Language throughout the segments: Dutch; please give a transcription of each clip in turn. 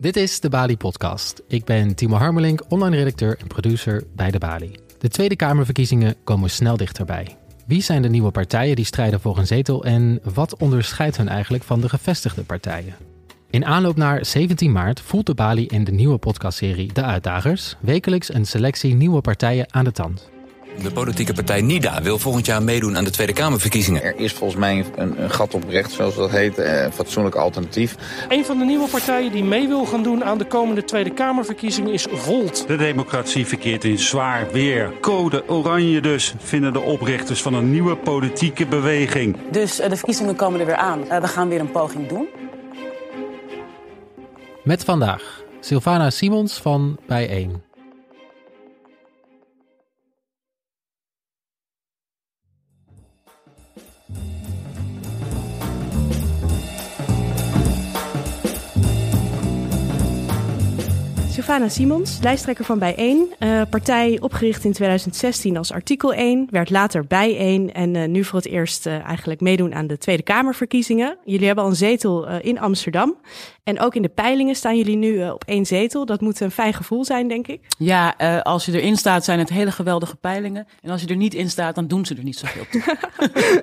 Dit is de Bali Podcast. Ik ben Timo Harmelink, online redacteur en producer bij de Bali. De Tweede Kamerverkiezingen komen snel dichterbij. Wie zijn de nieuwe partijen die strijden voor een zetel en wat onderscheidt hen eigenlijk van de gevestigde partijen? In aanloop naar 17 maart voelt de Bali in de nieuwe podcastserie De Uitdagers wekelijks een selectie nieuwe partijen aan de tand. De politieke partij NIDA wil volgend jaar meedoen aan de Tweede Kamerverkiezingen. Er is volgens mij een, een gat op recht, zoals dat heet, eh, fatsoenlijk alternatief. Een van de nieuwe partijen die mee wil gaan doen aan de komende Tweede Kamerverkiezingen is Volt. De democratie verkeert in zwaar weer. Code oranje dus, vinden de oprichters van een nieuwe politieke beweging. Dus uh, de verkiezingen komen er weer aan. Uh, we gaan weer een poging doen. Met vandaag Sylvana Simons van Bijeen. Sylvana Simons, lijsttrekker van Bijeen. Uh, partij opgericht in 2016 als artikel 1, werd later Bijeen en uh, nu voor het eerst uh, eigenlijk meedoen aan de Tweede Kamerverkiezingen. Jullie hebben al een zetel in Amsterdam. En ook in de peilingen staan jullie nu op één zetel. Dat moet een fijn gevoel zijn, denk ik. Ja, als je erin staat zijn het hele geweldige peilingen. En als je er niet in staat, dan doen ze er niet zoveel toe.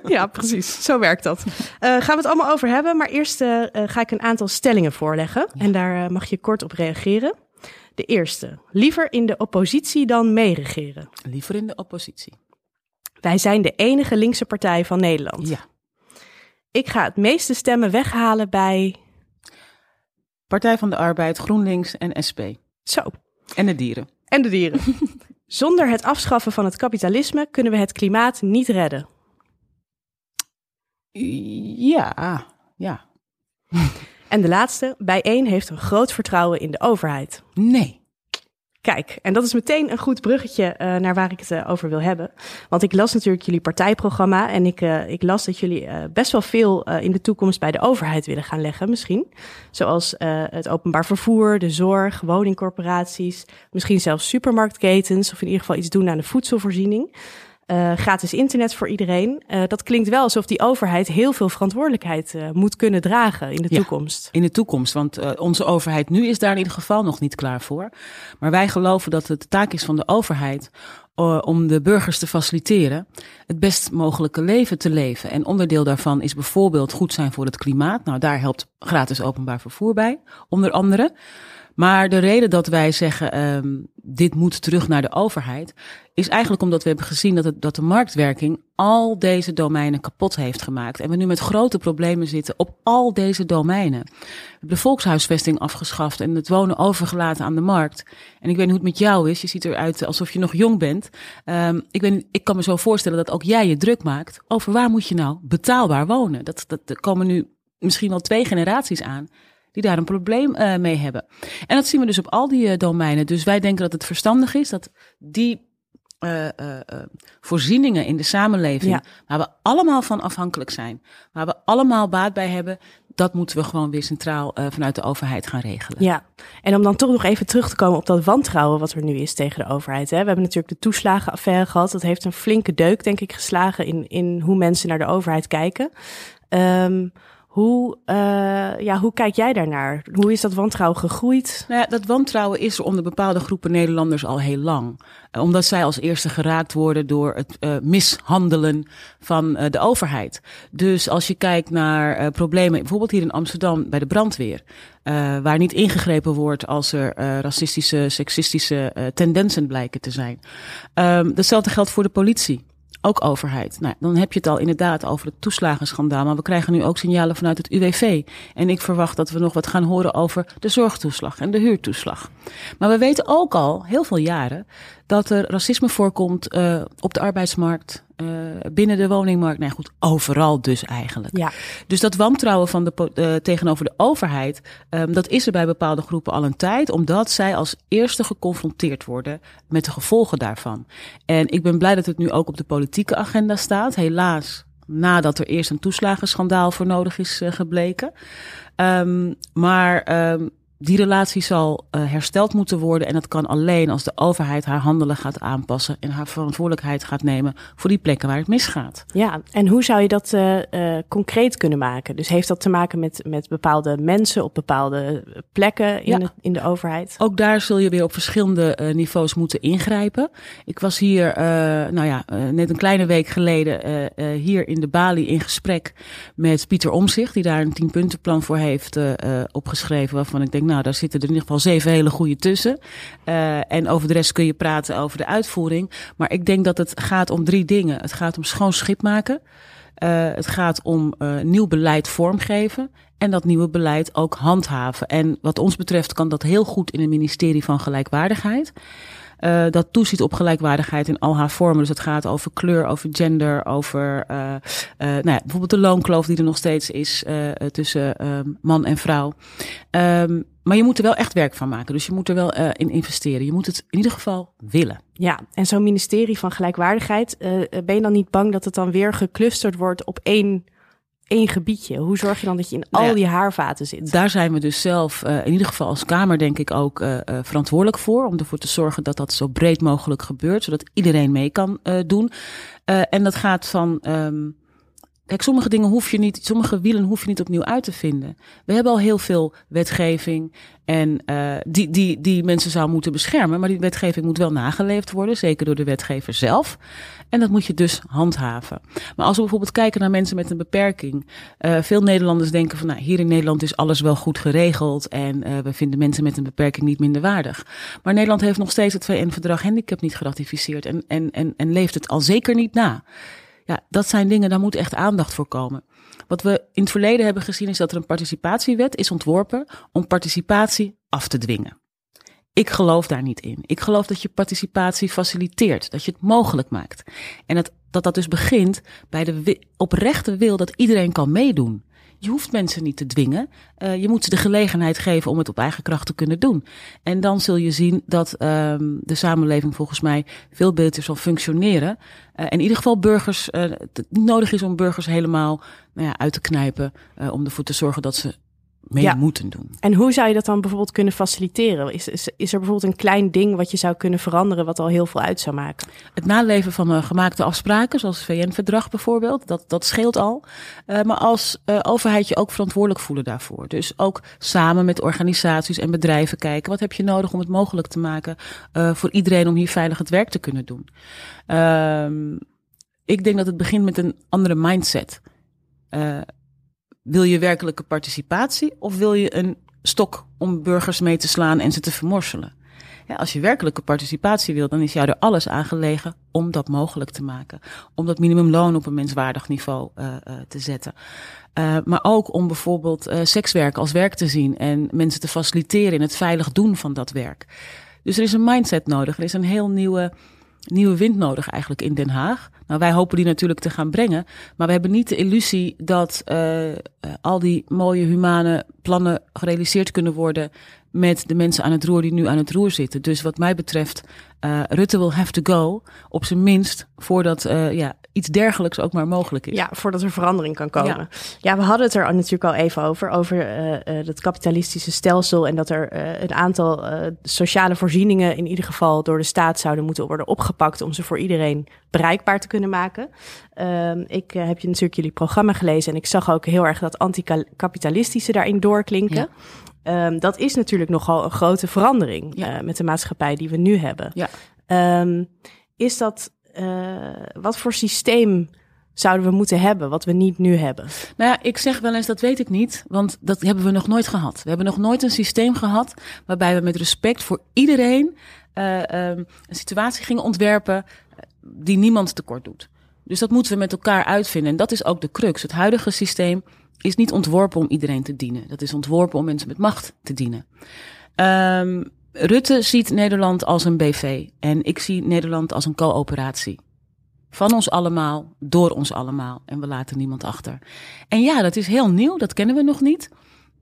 ja, precies. Zo werkt dat. gaan we het allemaal over hebben. Maar eerst ga ik een aantal stellingen voorleggen. Ja. En daar mag je kort op reageren. De eerste. Liever in de oppositie dan meeregeren. Liever in de oppositie. Wij zijn de enige linkse partij van Nederland. Ja. Ik ga het meeste stemmen weghalen bij. Partij van de Arbeid, GroenLinks en SP. Zo. En de dieren. En de dieren. Zonder het afschaffen van het kapitalisme kunnen we het klimaat niet redden. Ja, ja. En de laatste, bijeen heeft een groot vertrouwen in de overheid. Nee. Kijk, en dat is meteen een goed bruggetje uh, naar waar ik het uh, over wil hebben. Want ik las natuurlijk jullie partijprogramma en ik, uh, ik las dat jullie best wel veel in de toekomst bij de overheid willen gaan leggen, misschien. Zoals het openbaar vervoer, de zorg, woningcorporaties, misschien zelfs supermarktketens of in ieder geval iets doen aan de voedselvoorziening. Uh, gratis internet voor iedereen. Uh, dat klinkt wel alsof die overheid heel veel verantwoordelijkheid uh, moet kunnen dragen in de ja, toekomst. In de toekomst, want onze overheid nu is daar in ieder geval nog niet klaar voor. Maar wij geloven dat het de taak is van de overheid om de burgers te faciliteren het best mogelijke leven te leven. En onderdeel daarvan is bijvoorbeeld goed zijn voor het klimaat. Nou, daar helpt gratis openbaar vervoer bij, onder andere. Maar de reden dat wij zeggen, um, dit moet terug naar de overheid, is eigenlijk omdat we hebben gezien dat, het, dat de marktwerking al deze domeinen kapot heeft gemaakt. En we nu met grote problemen zitten op al deze domeinen. We hebben de volkshuisvesting afgeschaft en het wonen overgelaten aan de markt. En ik weet niet hoe het met jou is. Je ziet eruit alsof je nog jong bent. Um, ik, ben, ik kan me zo voorstellen dat ook jij je druk maakt over waar moet je nou betaalbaar wonen. Dat, dat, er komen nu misschien wel twee generaties aan die daar een probleem uh, mee hebben. En dat zien we dus op al die uh, domeinen. Dus wij denken dat het verstandig is dat die uh, voorzieningen in de samenleving, ja. waar we allemaal van afhankelijk zijn, waar we allemaal baat bij hebben, dat moeten we gewoon weer centraal vanuit de overheid gaan regelen. Ja, en om dan toch nog even terug te komen op dat wantrouwen wat er nu is tegen de overheid. Hè. We hebben natuurlijk de toeslagenaffaire gehad. Dat heeft een flinke deuk, denk ik, geslagen in, in hoe mensen naar de overheid kijken. Um, hoe, uh, ja, hoe kijk jij daarnaar? Hoe is dat wantrouwen gegroeid? Nou ja, dat wantrouwen is er onder bepaalde groepen Nederlanders al heel lang. Uh, omdat zij als eerste geraakt worden door het uh, mishandelen van de overheid. Dus als je kijkt naar problemen, bijvoorbeeld hier in Amsterdam bij de brandweer. waar niet ingegrepen wordt als er racistische, seksistische tendensen blijken te zijn. Um, datzelfde geldt voor de politie ook overheid. Nou, dan heb je het al inderdaad over het toeslagenschandaal. Maar we krijgen nu ook signalen vanuit het UWV. En ik verwacht dat we nog wat gaan horen over de zorgtoeslag en de huurtoeslag. Maar we weten ook al heel veel jaren dat er racisme voorkomt uh, op de arbeidsmarkt, uh, binnen de woningmarkt. Nee, goed, overal dus eigenlijk. Ja. Dus dat wantrouwen van de, uh, tegenover de overheid, um, dat is er bij bepaalde groepen al een tijd, omdat zij als eerste geconfronteerd worden met de gevolgen daarvan. En ik ben blij dat het nu ook op de politieke agenda staat. Helaas, nadat er eerst een toeslagenschandaal voor nodig is gebleken. Um, maar um, die relatie zal uh, hersteld moeten worden. En dat kan alleen als de overheid haar handelen gaat aanpassen. En haar verantwoordelijkheid gaat nemen voor die plekken waar het misgaat. Ja, en hoe zou je dat uh, uh, concreet kunnen maken? Dus heeft dat te maken met, met bepaalde mensen op bepaalde plekken in, ja. de, in de overheid? Ook daar zul je weer op verschillende niveaus moeten ingrijpen. Ik was hier, nou ja, net een kleine week geleden hier in de Bali in gesprek met Pieter Omzicht. Die daar een tienpuntenplan voor heeft opgeschreven. Waarvan ik denk nou, daar zitten er in ieder geval zeven hele goede tussen. Uh, en over de rest kun je praten over de uitvoering. Maar ik denk dat het gaat om drie dingen. Het gaat om schoon schip maken. Uh, het gaat om uh, nieuw beleid vormgeven. En dat nieuwe beleid ook handhaven. En wat ons betreft kan dat heel goed in het ministerie van Gelijkwaardigheid. Uh, dat toeziet op gelijkwaardigheid in al haar vormen. Dus het gaat over kleur, over gender, over uh, uh, nou ja, bijvoorbeeld de loonkloof die er nog steeds is tussen man en vrouw. Um, maar je moet er wel echt werk van maken. Dus je moet er wel in investeren. Je moet het in ieder geval willen. Ja, en zo'n ministerie van gelijkwaardigheid, ben je dan niet bang dat het dan weer geclusterd wordt op één één gebiedje? Hoe zorg je dan dat je in al die haarvaten zit? Daar zijn we dus zelf, uh, in ieder geval als Kamer, denk ik ook uh, verantwoordelijk voor. Om ervoor te zorgen dat dat zo breed mogelijk gebeurt, zodat iedereen mee kan doen. en dat gaat van. Um, Kijk, sommige dingen hoef je niet, sommige wielen hoef je niet opnieuw uit te vinden. We hebben al heel veel wetgeving en uh, die, die, die mensen zou moeten beschermen. Maar die wetgeving moet wel nageleefd worden, zeker door de wetgever zelf. En dat moet je dus handhaven. Maar als we bijvoorbeeld kijken naar mensen met een beperking. Uh, veel Nederlanders denken van, nou, hier in Nederland is alles wel goed geregeld. En uh, we vinden mensen met een beperking niet minder waardig. Maar Nederland heeft nog steeds het VN-verdrag handicap niet geratificeerd. En, en, en, en leeft het al zeker niet na. Ja, dat zijn dingen, daar moet echt aandacht voor komen. Wat we in het verleden hebben gezien is dat er een participatiewet is ontworpen om participatie af te dwingen. Ik geloof daar niet in. Ik geloof dat je participatie faciliteert, dat je het mogelijk maakt. En dat dat, dat dus begint bij de oprechte wil dat iedereen kan meedoen. Je hoeft mensen niet te dwingen. Uh, je moet ze de gelegenheid geven om het op eigen kracht te kunnen doen. En dan zul je zien dat um, de samenleving volgens mij veel beter zal functioneren. Uh, in ieder geval burgers, het niet nodig is om burgers helemaal nou ja, uit te knijpen. om ervoor te zorgen dat ze mee ja. moeten doen. En hoe zou je dat dan bijvoorbeeld kunnen faciliteren? Is, is, is, er bijvoorbeeld een klein ding wat je zou kunnen veranderen, wat al heel veel uit zou maken? Het naleven van uh, gemaakte afspraken, zoals het VN-verdrag bijvoorbeeld, dat, dat scheelt al. Uh, maar als uh, overheid je ook verantwoordelijk voelen daarvoor. Dus ook samen met organisaties en bedrijven kijken, wat heb je nodig om het mogelijk te maken voor iedereen om hier veilig het werk te kunnen doen. Ehm, ik denk dat het begint met een andere mindset. Wil je werkelijke participatie of wil je een stok om burgers mee te slaan en ze te vermorselen? Ja, als je werkelijke participatie wil, dan is jou er alles aangelegen om dat mogelijk te maken. Om dat minimumloon op een menswaardig niveau uh, te zetten. Uh, maar ook om bijvoorbeeld sekswerk als werk te zien en mensen te faciliteren in het veilig doen van dat werk. Dus er is een mindset nodig. Er is een heel nieuwe nieuwe wind nodig eigenlijk in Den Haag. Nou, wij hopen die natuurlijk te gaan brengen. Maar we hebben niet de illusie dat uh, al die mooie humane plannen gerealiseerd kunnen worden met de mensen aan het roer die nu aan het roer zitten. Dus wat mij betreft, uh, Rutte will have to go, op zijn minst, voordat uh, ja, iets dergelijks ook maar mogelijk is. Ja, voordat er verandering kan komen. Ja, ja we hadden het er natuurlijk al even over, over uh, uh, het kapitalistische stelsel en dat er uh, een aantal sociale voorzieningen in ieder geval door de staat zouden moeten worden opgepakt om ze voor iedereen bereikbaar te kunnen maken. Ehm, ik heb je natuurlijk jullie programma gelezen en ik zag ook heel erg dat anticapitalistische daarin doorklinken. Ja. Um, dat is natuurlijk nogal een grote verandering ja. uh, met de maatschappij die we nu hebben. Ja. Um, is dat, uh, wat voor systeem zouden we moeten hebben, wat we niet nu hebben? Nou ja, ik zeg wel eens, dat weet ik niet, want dat hebben we nog nooit gehad. We hebben nog nooit een systeem gehad waarbij we met respect voor iedereen uh, um, een situatie gingen ontwerpen die niemand tekort doet. Dus dat moeten we met elkaar uitvinden. En dat is ook de crux. Het huidige systeem is niet ontworpen om iedereen te dienen. Dat is ontworpen om mensen met macht te dienen. Um, Rutte ziet Nederland als een BV en ik zie Nederland als een coöperatie. Van ons allemaal, door ons allemaal en we laten niemand achter. En ja, dat is heel nieuw, dat kennen we nog niet.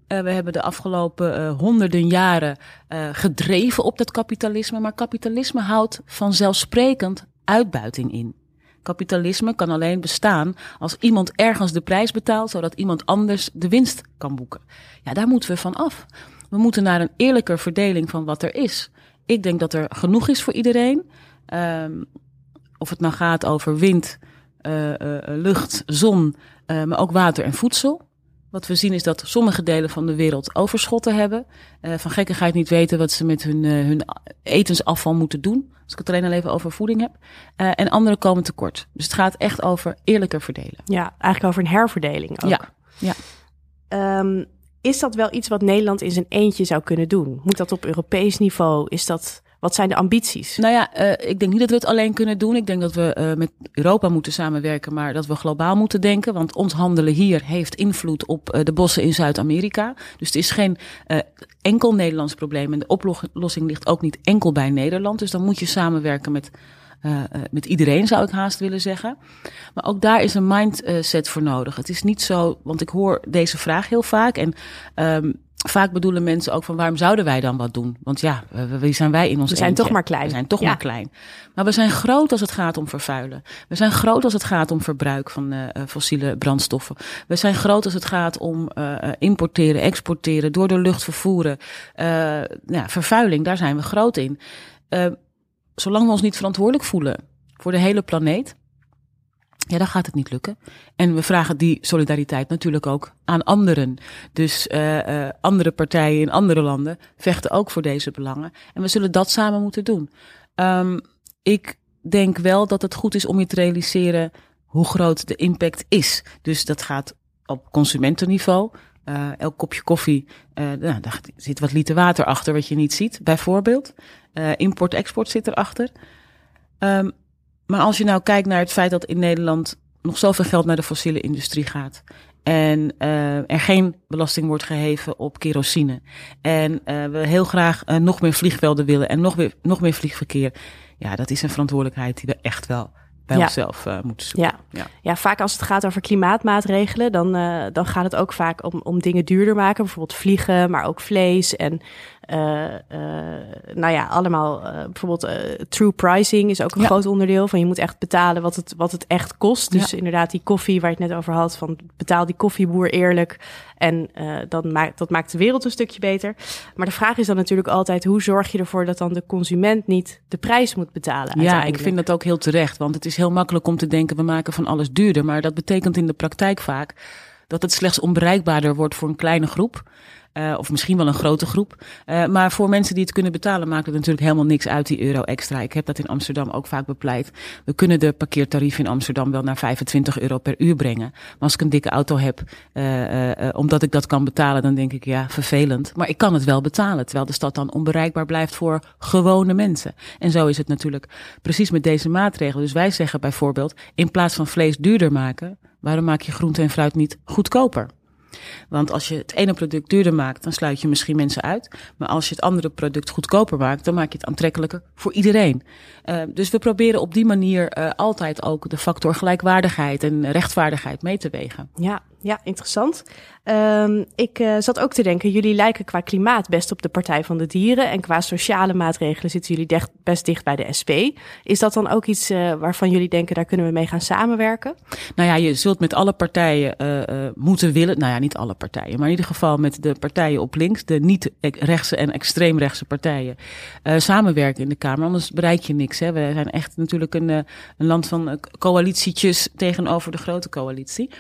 Uh, we hebben de afgelopen uh, honderden jaren uh, gedreven op dat kapitalisme, maar kapitalisme houdt vanzelfsprekend uitbuiting in. Kapitalisme kan alleen bestaan als iemand ergens de prijs betaalt, zodat iemand anders de winst kan boeken. Ja, daar moeten we van af. We moeten naar een eerlijker verdeling van wat er is. Ik denk dat er genoeg is voor iedereen. Um, of het nou gaat over wind, uh, uh, lucht, zon, uh, maar ook water en voedsel. Wat we zien is dat sommige delen van de wereld overschotten hebben. van gekkigheid niet weten wat ze met hun, hun etensafval moeten doen. Als ik het alleen al even over voeding heb. en anderen komen tekort. Dus het gaat echt over eerlijker verdelen. Ja, eigenlijk over een herverdeling ook. Ja, ja. Um, is dat wel iets wat Nederland in zijn eentje zou kunnen doen? Moet dat op Europees niveau? Is dat, wat zijn de ambities? Nou ja, uh, ik denk niet dat we het alleen kunnen doen. Ik denk dat we uh, met Europa moeten samenwerken, maar dat we globaal moeten denken. Want ons handelen hier heeft invloed op uh, de bossen in Zuid-Amerika. Dus het is geen enkel Nederlands probleem. En de oplossing ligt ook niet enkel bij Nederland. Dus dan moet je samenwerken met uh, met iedereen zou ik haast willen zeggen. Maar ook daar is een mindset voor nodig. Het is niet zo, want ik hoor deze vraag heel vaak. En um, vaak bedoelen mensen ook van waarom zouden wij dan wat doen? Want ja, wie zijn wij in ons We zijn eentje? toch maar klein. We zijn toch ja. maar klein. Maar we zijn groot als het gaat om vervuilen. We zijn groot als het gaat om verbruik van uh, fossiele brandstoffen. We zijn groot als het gaat om uh, importeren, exporteren, door de lucht vervoeren. Uh, ja, vervuiling, daar zijn we groot in zolang we ons niet verantwoordelijk voelen voor de hele planeet, ja, dan gaat het niet lukken. En we vragen die solidariteit natuurlijk ook aan anderen. Dus uh, uh, andere partijen in andere landen vechten ook voor deze belangen. En we zullen dat samen moeten doen. Um, ik denk wel dat het goed is om je te realiseren hoe groot de impact is. Dus dat gaat op consumentenniveau. Uh, elk kopje koffie, uh, nou, daar zit wat liter water achter wat je niet ziet, bijvoorbeeld. Uh, Import-export zit erachter. Um, maar als je nou kijkt naar het feit dat in Nederland nog zoveel geld naar de fossiele industrie gaat. En er geen belasting wordt geheven op kerosine. En we heel graag nog meer vliegvelden willen en nog, weer, nog meer vliegverkeer. Ja, dat is een verantwoordelijkheid die we echt wel bij Ja. onszelf uh, moeten zoeken. Ja. Ja. Ja, vaak als het gaat over klimaatmaatregelen, dan, uh, dan gaat het ook vaak om, om dingen duurder maken. Bijvoorbeeld vliegen, maar ook vlees. En nou ja, allemaal bijvoorbeeld true pricing is ook een Ja. groot onderdeel. Van je moet echt betalen wat het, wat het echt kost. Dus Ja. inderdaad, die koffie waar je het net over had, van betaal die koffieboer eerlijk. En dan maakt, dat maakt de wereld een stukje beter. Maar de vraag is dan natuurlijk altijd, hoe zorg je ervoor dat dan de consument niet de prijs moet betalen? Ja, ik vind dat ook heel terecht. Want het is heel makkelijk om te denken, we maken van alles duurder. Maar dat betekent in de praktijk vaak dat het slechts onbereikbaarder wordt voor een kleine groep. Uh, of misschien wel een grote groep. Uh, maar voor mensen die het kunnen betalen, maakt het natuurlijk helemaal niks uit die euro extra. Ik heb dat in Amsterdam ook vaak bepleit. We kunnen de parkeertarieven in Amsterdam wel naar 25 euro per uur brengen. Maar als ik een dikke auto heb, uh, omdat ik dat kan betalen, dan denk ik ja, vervelend. Maar ik kan het wel betalen, terwijl de stad dan onbereikbaar blijft voor gewone mensen. En zo is het natuurlijk precies met deze maatregelen. Dus wij zeggen bijvoorbeeld, in plaats van vlees duurder maken, waarom maak je groente en fruit niet goedkoper? Want als je het ene product duurder maakt, dan sluit je misschien mensen uit. Maar als je het andere product goedkoper maakt, dan maak je het aantrekkelijker voor iedereen. Uh, dus we proberen op die manier uh, altijd ook de factor gelijkwaardigheid en rechtvaardigheid mee te wegen. Ja, ja interessant. Um, ik uh, zat ook te denken, jullie lijken qua klimaat best op de Partij van de Dieren. En qua sociale maatregelen zitten jullie best dicht bij de SP. Is dat dan ook iets uh, waarvan jullie denken, daar kunnen we mee gaan samenwerken? Nou ja, je zult met alle partijen uh, moeten willen. Nou ja, niet alle partijen, maar in ieder geval met de partijen op links, de niet-rechtse en extreemrechtse partijen, samenwerken in de Kamer. Anders bereik je niks. Hè. We zijn echt natuurlijk een, een land van coalitietjes tegenover de grote coalitie.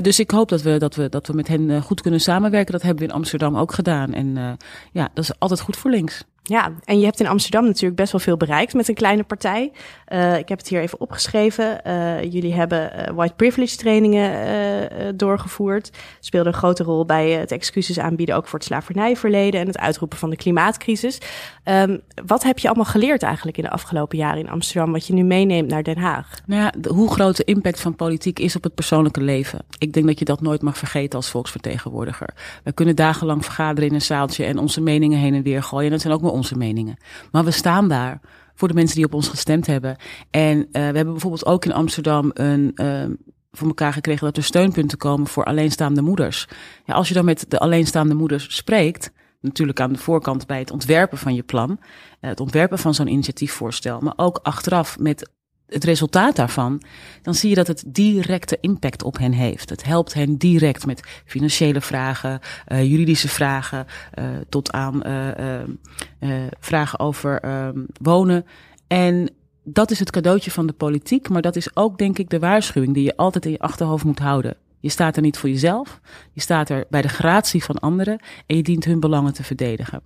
Dus ik hoop dat we, dat, we, dat we met hen uh, goed kunnen samenwerken. Dat hebben we in Amsterdam ook gedaan. En uh, ja, dat is altijd goed voor links. Ja, en je hebt in Amsterdam natuurlijk best wel veel bereikt met een kleine partij. Uh, ik heb het hier even opgeschreven. Uh, jullie hebben uh, white privilege trainingen doorgevoerd. Speelde een grote rol bij het excuses aanbieden ook voor het slavernijverleden en het uitroepen van de klimaatcrisis. Um, wat heb je allemaal geleerd eigenlijk in de afgelopen jaren in Amsterdam, wat je nu meeneemt naar Den Haag? Nou ja, hoe groot de impact van politiek is op het persoonlijke leven. Ik denk dat je dat nooit mag vergeten als volksvertegenwoordiger. We kunnen dagenlang vergaderen in een zaaltje en onze meningen heen en weer gooien. En dat zijn ook maar onze meningen. Maar we staan daar voor de mensen die op ons gestemd hebben. En uh, we hebben bijvoorbeeld ook in Amsterdam een uh, voor elkaar gekregen dat er steunpunten komen voor alleenstaande moeders. Ja, als je dan met de alleenstaande moeders spreekt, natuurlijk aan de voorkant bij het ontwerpen van je plan, uh, het ontwerpen van zo'n initiatiefvoorstel, maar ook achteraf met het resultaat daarvan, dan zie je dat het directe impact op hen heeft. Het helpt hen direct met financiële vragen, uh, juridische vragen, uh, tot aan uh, vragen over ehm, wonen. En dat is het cadeautje van de politiek, maar dat is ook denk ik de waarschuwing die je altijd in je achterhoofd moet houden. Je staat er niet voor jezelf, je staat er bij de gratie van anderen en je dient hun belangen te verdedigen.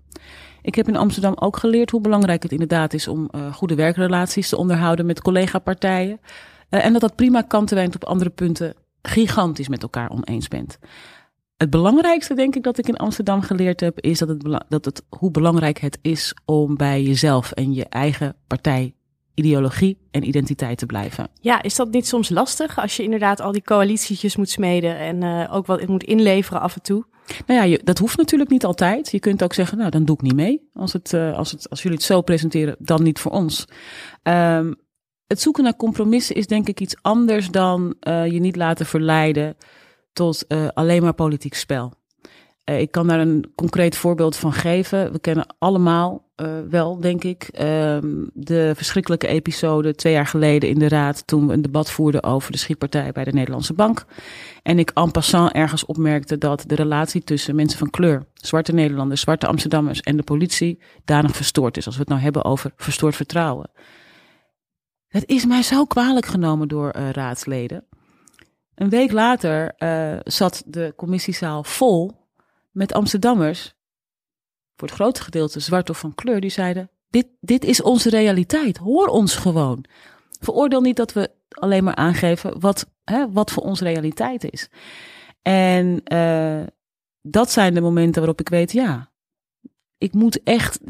Ik heb in Amsterdam ook geleerd hoe belangrijk het inderdaad is om uh, goede werkrelaties te onderhouden met collega-partijen. Uh, en dat dat prima kan terwijl je op andere punten gigantisch met elkaar oneens bent. Het belangrijkste, denk ik, dat ik in Amsterdam geleerd heb, is dat het, dat het, hoe belangrijk het is om bij jezelf en je eigen partij ideologie en identiteit te blijven. Ja, is dat niet soms lastig als je inderdaad al die coalitietjes moet smeden en uh, ook wat moet inleveren af en toe? Nou ja, dat hoeft natuurlijk niet altijd. Je kunt ook zeggen, nou dan doe ik niet mee. Als, het, uh, als, het, als jullie het zo presenteren, dan niet voor ons. Um, het zoeken naar compromissen is denk ik iets anders dan uh, je niet laten verleiden tot alleen maar politiek spel. Ik kan daar een concreet voorbeeld van geven. We kennen allemaal uh, wel, denk ik, uh, de verschrikkelijke episode twee jaar geleden in de Raad. toen we een debat voerden over de schietpartij bij de Nederlandse Bank. En ik en passant ergens opmerkte dat de relatie tussen mensen van kleur, zwarte Nederlanders, zwarte Amsterdammers en de politie danig verstoord is. Als we het nou hebben over verstoord vertrouwen. Het is mij zo kwalijk genomen door uh, raadsleden. Een week later zat de commissiezaal vol met Amsterdammers, voor het grote gedeelte zwart of van kleur, die zeiden: dit, dit is onze realiteit, hoor ons gewoon. Veroordeel niet dat we alleen maar aangeven wat, hè, wat voor ons realiteit is. En uh, dat zijn de momenten waarop ik weet, ja, ik moet echt,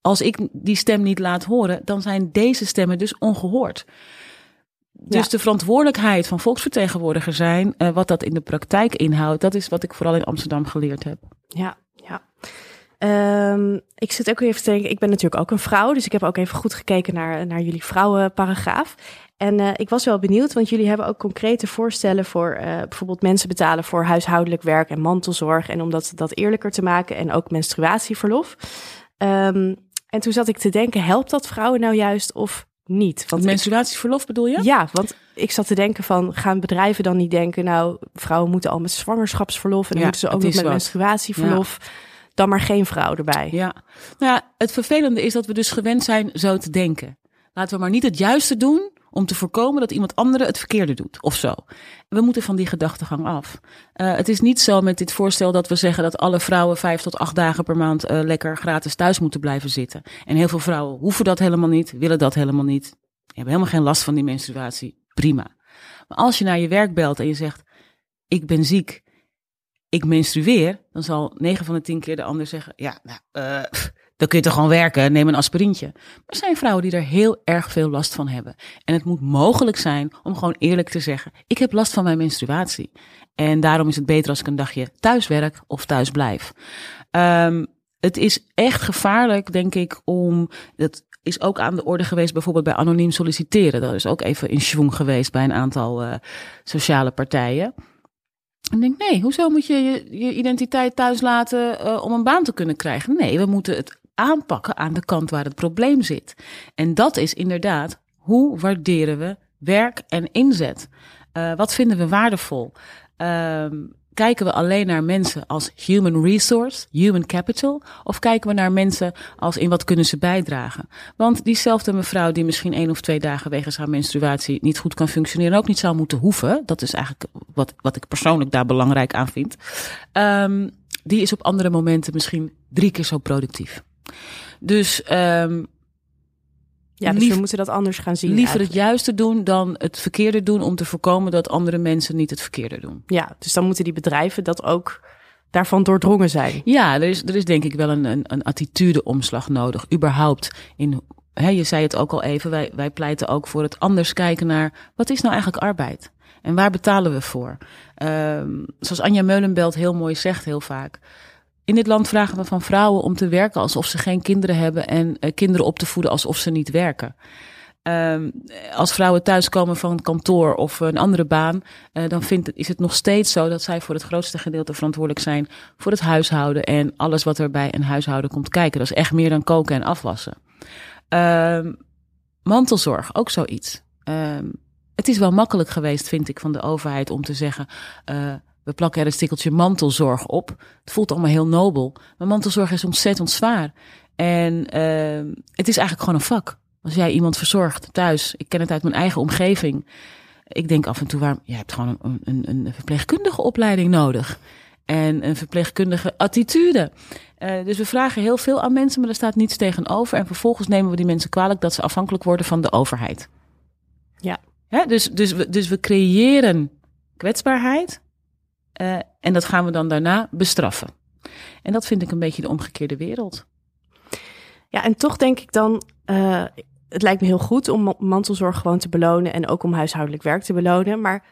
als ik die stem niet laat horen, dan zijn deze stemmen dus ongehoord. Dus ja. de verantwoordelijkheid van volksvertegenwoordiger zijn, uh, wat dat in de praktijk inhoudt, dat is wat ik vooral in Amsterdam geleerd heb. Ja, ja. Um, ik zit ook even te denken, ik ben natuurlijk ook een vrouw, dus ik heb ook even goed gekeken naar, naar jullie vrouwenparagraaf. En uh, ik was wel benieuwd, want jullie hebben ook concrete voorstellen voor uh, bijvoorbeeld mensen betalen voor huishoudelijk werk en mantelzorg. En om dat, dat eerlijker te maken en ook menstruatieverlof. Um, en toen zat ik te denken, helpt dat vrouwen nou juist of niet. Want menstruatieverlof bedoel je? Ja, want ik zat te denken van, gaan bedrijven dan niet denken, nou, vrouwen moeten al met zwangerschapsverlof en dan ja, moeten ze ook nog met wat. menstruatieverlof. Ja. Dan maar geen vrouw erbij. Ja, nou ja, het vervelende is dat we dus gewend zijn zo te denken. Laten we maar niet het juiste doen om te voorkomen dat iemand andere het verkeerde doet of zo. We moeten van die gedachtegang af. Uh, het is niet zo met dit voorstel dat we zeggen dat alle vrouwen vijf tot acht dagen per maand uh, lekker gratis thuis moeten blijven zitten. En heel veel vrouwen hoeven dat helemaal niet, willen dat helemaal niet. Hebben helemaal geen last van die menstruatie. Prima. Maar als je naar je werk belt en je zegt: Ik ben ziek, ik menstrueer, dan zal negen van de tien keer de ander zeggen: Ja, nou, uh, dan kun je toch gewoon werken, neem een aspirintje. Maar er zijn vrouwen die er heel erg veel last van hebben. En het moet mogelijk zijn om gewoon eerlijk te zeggen: Ik heb last van mijn menstruatie. En daarom is het beter als ik een dagje thuis werk of thuis blijf. Um, het is echt gevaarlijk, denk ik, om. Dat is ook aan de orde geweest, bijvoorbeeld bij anoniem solliciteren. Dat is ook even in schwung geweest bij een aantal uh, sociale partijen. En denk, nee, hoezo moet je je, je identiteit thuis laten uh, om een baan te kunnen krijgen? Nee, we moeten het aanpakken aan de kant waar het probleem zit. En dat is inderdaad, hoe waarderen we werk en inzet? Uh, wat vinden we waardevol? Uh, kijken we alleen naar mensen als human resource, human capital, of kijken we naar mensen als in wat kunnen ze bijdragen? Want diezelfde mevrouw die misschien één of twee dagen wegens haar menstruatie niet goed kan functioneren en ook niet zou moeten hoeven, dat is eigenlijk wat, wat ik persoonlijk daar belangrijk aan vind, um, die is op andere momenten misschien drie keer zo productief. Dus um, ja, dus Lief, we moeten dat anders gaan zien. Liever eigenlijk. het juiste doen dan het verkeerde doen om te voorkomen dat andere mensen niet het verkeerde doen. Ja, dus dan moeten die bedrijven dat ook daarvan doordrongen zijn. Ja, er is, er is denk ik wel een, een, een attitudeomslag nodig. Überhaupt in, hè, je zei het ook al even, wij, wij pleiten ook voor het anders kijken naar wat is nou eigenlijk arbeid? En waar betalen we voor? Um, zoals Anja Meulenbelt heel mooi zegt heel vaak. In dit land vragen we van vrouwen om te werken alsof ze geen kinderen hebben en uh, kinderen op te voeden alsof ze niet werken. Um, als vrouwen thuiskomen van kantoor of een andere baan, uh, dan vindt, is het nog steeds zo dat zij voor het grootste gedeelte verantwoordelijk zijn voor het huishouden en alles wat er bij een huishouden komt kijken. Dat is echt meer dan koken en afwassen. Um, mantelzorg, ook zoiets. Ehm, het is wel makkelijk geweest, vind ik, van de overheid om te zeggen. Uh, we plakken er een stikkeltje mantelzorg op. Het voelt allemaal heel nobel. Maar mantelzorg is ontzettend zwaar. En uh, het is eigenlijk gewoon een vak. Als jij iemand verzorgt thuis, ik ken het uit mijn eigen omgeving. Ik denk af en toe, waar, je hebt gewoon een, een, een verpleegkundige opleiding nodig. En een verpleegkundige attitude. Uh, dus we vragen heel veel aan mensen, maar er staat niets tegenover. En vervolgens nemen we die mensen kwalijk dat ze afhankelijk worden van de overheid. Ja. ja dus, dus, we, dus we creëren kwetsbaarheid. Uh, en dat gaan we dan daarna bestraffen. En dat vind ik een beetje de omgekeerde wereld. Ja, en toch denk ik dan, uh, het lijkt me heel goed om mantelzorg gewoon te belonen en ook om huishoudelijk werk te belonen. Maar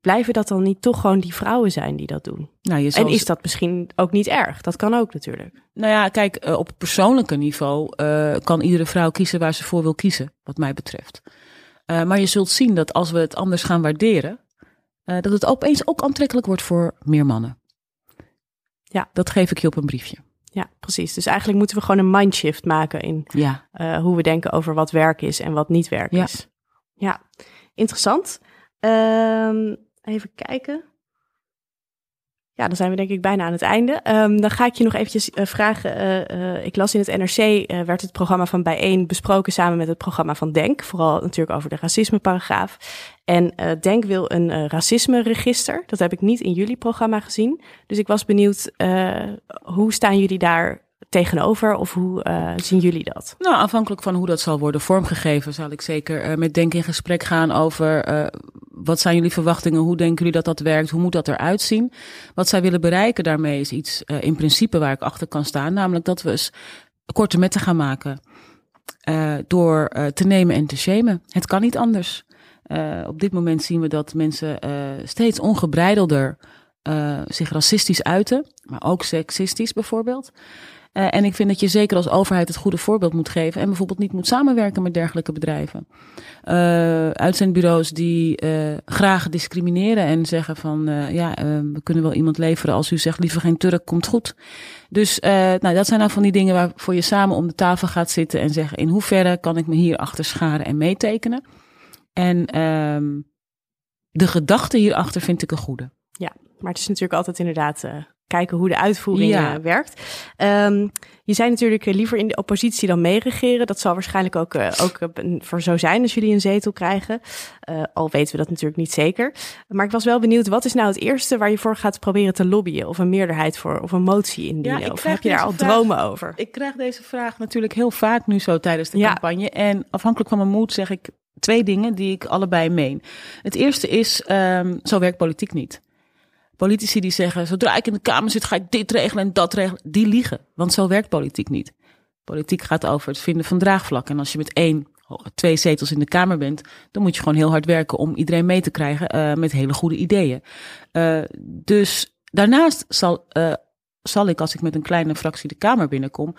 blijven dat dan niet toch gewoon die vrouwen zijn die dat doen? Nou, je en is dat misschien ook niet erg? Dat kan ook natuurlijk. Nou ja, kijk, uh, op persoonlijke niveau uh, kan iedere vrouw kiezen waar ze voor wil kiezen, wat mij betreft. Uh, maar je zult zien dat als we het anders gaan waarderen, dat het opeens ook aantrekkelijk wordt voor meer mannen. Ja. Dat geef ik je op een briefje. Ja, precies. Dus eigenlijk moeten we gewoon een mindshift maken in ja. uh, hoe we denken over wat werk is en wat niet werk ja. is. Ja, interessant. Um, even kijken. Ja, dan zijn we denk ik bijna aan het einde. Um, dan ga ik je nog eventjes uh, vragen. Uh, uh, ik las in het NRC, werd het programma van Bijeen besproken samen met het programma van Denk. Vooral natuurlijk over de racismeparagraaf. En Denk wil een racisme-register. Dat heb ik niet in jullie programma gezien. Dus ik was benieuwd, hoe staan jullie daar tegenover? Of hoe uh, zien jullie dat? Nou, afhankelijk van hoe dat zal worden vormgegeven, zal ik zeker uh, met Denk in gesprek gaan over uh, wat zijn jullie verwachtingen? Hoe denken jullie dat dat werkt? Hoe moet dat eruit zien? Wat zij willen bereiken daarmee is iets in principe waar ik achter kan staan, namelijk dat we eens korte metten gaan maken. door te nemen en te shamen. Het kan niet anders. op dit moment zien we dat mensen steeds ongebreidelder zich racistisch uiten, maar ook seksistisch bijvoorbeeld. Uh, en ik vind dat je zeker als overheid het goede voorbeeld moet geven en bijvoorbeeld niet moet samenwerken met dergelijke bedrijven. Uh, uitzendbureaus die uh, graag discrimineren en zeggen van ja, we kunnen wel iemand leveren als u zegt liever geen Turk, komt goed. Dus nou, dat zijn nou van die dingen waarvoor je samen om de tafel gaat zitten en zeggen in hoeverre kan ik me hier achter scharen en meetekenen. En ehm, de gedachte hierachter vind ik een goede. Ja, maar het is natuurlijk altijd inderdaad kijken hoe de uitvoering ja. uh, werkt. Um, je zei natuurlijk uh, liever in de oppositie dan meeregeren. Dat zal waarschijnlijk ook, uh, ook voor zo zijn als jullie een zetel krijgen. al weten we dat natuurlijk niet zeker. Maar ik was wel benieuwd, wat is nou het eerste waar je voor gaat proberen te lobbyen? Of een meerderheid voor, of een motie indienen? Ja, of heb je daar al vraag, dromen over? Ik krijg deze vraag natuurlijk heel vaak nu zo tijdens de ja. campagne. En afhankelijk van mijn moed zeg ik twee dingen die ik allebei meen. Het eerste is, um, zo werkt politiek niet. Politici die zeggen, zodra ik in de Kamer zit, ga ik dit regelen en dat regelen. Die liegen, want zo werkt politiek niet. Politiek gaat over het vinden van draagvlak. En als je met één, twee zetels in de Kamer bent, dan moet je gewoon heel hard werken om iedereen mee te krijgen uh, met hele goede ideeën. Uh, dus daarnaast zal, uh, zal ik, als ik met een kleine fractie de Kamer binnenkom,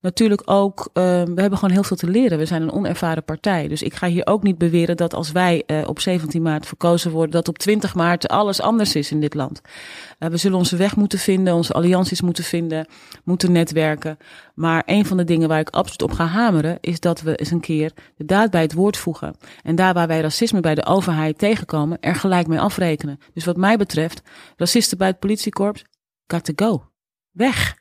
natuurlijk ook, uh, we hebben gewoon heel veel te leren. We zijn een onervaren partij. Dus ik ga hier ook niet beweren dat als wij uh, op 17 maart verkozen worden, dat op 20 maart alles anders is in dit land. Uh, we zullen onze weg moeten vinden, onze allianties moeten vinden, moeten netwerken. Maar een van de dingen waar ik absoluut op ga hameren, is dat we eens een keer de daad bij het woord voegen. En daar waar wij racisme bij de overheid tegenkomen, er gelijk mee afrekenen. Dus wat mij betreft, racisten bij het politiekorps, got to go. Weg.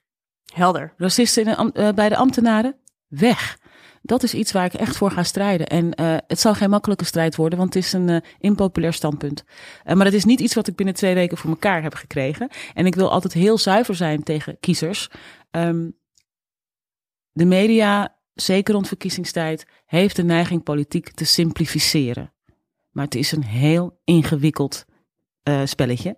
Helder. Racisten uh, bij de ambtenaren, weg. Dat is iets waar ik echt voor ga strijden. En uh, het zal geen makkelijke strijd worden, want het is een uh, impopulair standpunt. maar het is niet iets wat ik binnen twee weken voor elkaar heb gekregen. En ik wil altijd heel zuiver zijn tegen kiezers. Um, de media, zeker rond verkiezingstijd, heeft de neiging politiek te simplificeren. Maar het is een heel ingewikkeld spelletje.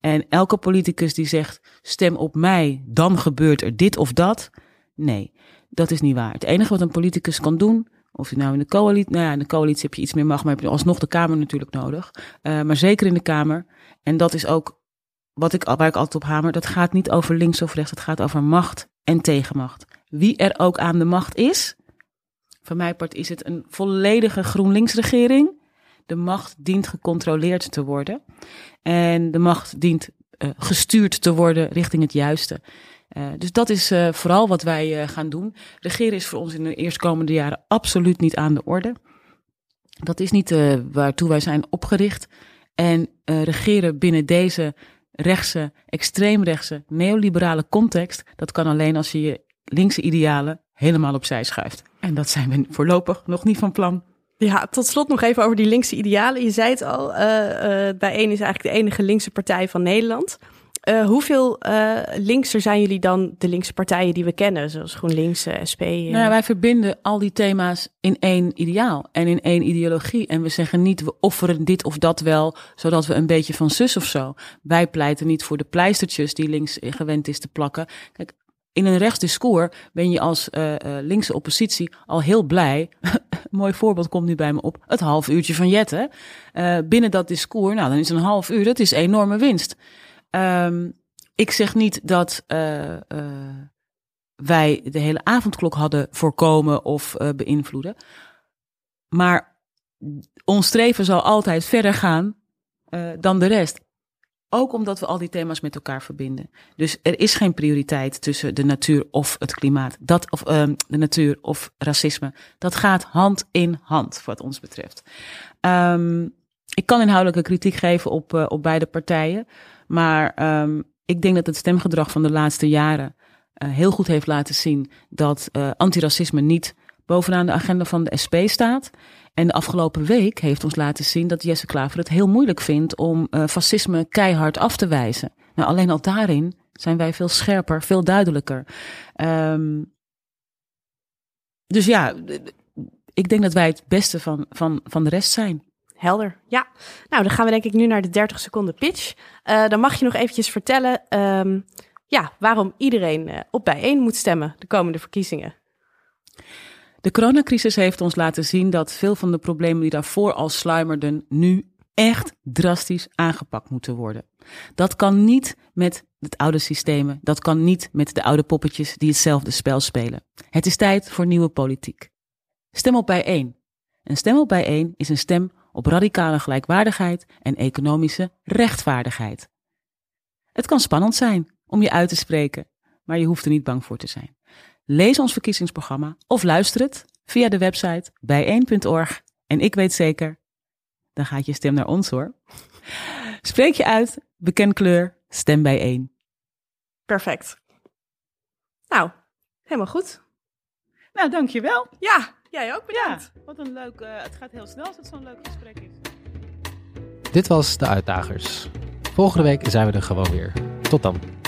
En elke politicus die zegt: stem op mij, dan gebeurt er dit of dat. Nee, dat is niet waar. Het enige wat een politicus kan doen, of je nou in de coalitie, nou ja, in de coalitie heb je iets meer macht, maar heb je alsnog de Kamer natuurlijk nodig. Uh, maar zeker in de Kamer. En dat is ook wat ik, waar ik altijd op hamer. Dat gaat niet over links of rechts. Het gaat over macht en tegenmacht. Wie er ook aan de macht is. Van mijn part is het een volledige GroenLinks-regering. De macht dient gecontroleerd te worden. En de macht dient uh, gestuurd te worden richting het juiste. Uh, dus dat is uh, vooral wat wij gaan doen. Regeren is voor ons in de eerstkomende jaren absoluut niet aan de orde. Dat is niet waartoe wij zijn opgericht. En regeren binnen deze rechtse, extreemrechtse, neoliberale context, dat kan alleen als je je linkse idealen helemaal opzij schuift. En dat zijn we voorlopig nog niet van plan. Ja, tot slot nog even over die linkse idealen. Je zei het al, uh, uh, Bijeen is eigenlijk de enige linkse partij van Nederland. Uh, hoeveel linkser zijn jullie dan de linkse partijen die we kennen, zoals GroenLinks, SP? Nou, wij verbinden al die thema's in één ideaal en in één ideologie. En we zeggen niet, we offeren dit of dat wel, zodat we een beetje van zus of zo. Wij pleiten niet voor de pleistertjes die links gewend is te plakken. Kijk, in een rechtsdiscours ben je als uh, uh, linkse oppositie al heel blij. Mooi voorbeeld komt nu bij me op. Het half uurtje van Jette. Uh, binnen dat discours, nou dan is een half uur, dat is enorme winst. Um, ik zeg niet dat wij de hele avondklok hadden voorkomen of beïnvloeden. Maar ons streven zal altijd verder gaan dan de rest. Ook omdat we al die thema's met elkaar verbinden. Dus er is geen prioriteit tussen de natuur of het klimaat. Dat, of um, de natuur of racisme. Dat gaat hand in hand, wat ons betreft. Um, ik kan inhoudelijke kritiek geven op, uh, op beide partijen. Maar um, ik denk dat het stemgedrag van de laatste jaren uh, heel goed heeft laten zien dat uh, antiracisme niet bovenaan de agenda van de SP staat. En de afgelopen week heeft ons laten zien dat Jesse Klaver het heel moeilijk vindt om uh, fascisme keihard af te wijzen. Nou, alleen al daarin zijn wij veel scherper, veel duidelijker. Um, dus ja, ik denk dat wij het beste van, van, van de rest zijn. Helder, ja. Nou, dan gaan we denk ik nu naar de 30 seconden pitch. Uh, dan mag je nog eventjes vertellen um, ja, waarom iedereen uh, op bijeen moet stemmen de komende verkiezingen. De coronacrisis heeft ons laten zien dat veel van de problemen die daarvoor al sluimerden, nu echt drastisch aangepakt moeten worden. Dat kan niet met het oude systemen, dat kan niet met de oude poppetjes die hetzelfde spel spelen. Het is tijd voor nieuwe politiek. Stem op bijeen. Een stem op bijeen is een stem op radicale gelijkwaardigheid en economische rechtvaardigheid. Het kan spannend zijn om je uit te spreken, maar je hoeft er niet bang voor te zijn. Lees ons verkiezingsprogramma of luister het via de website bijeen.org. En ik weet zeker, dan gaat je stem naar ons hoor. Spreek je uit, beken kleur, stem bijeen. Perfect. Nou, helemaal goed. Nou, dankjewel. Ja, jij ook bedankt. Ja, wat een leuk, uh, het gaat heel snel als het zo'n leuk gesprek is. Dit was De Uitdagers. Volgende week zijn we er gewoon weer. Tot dan.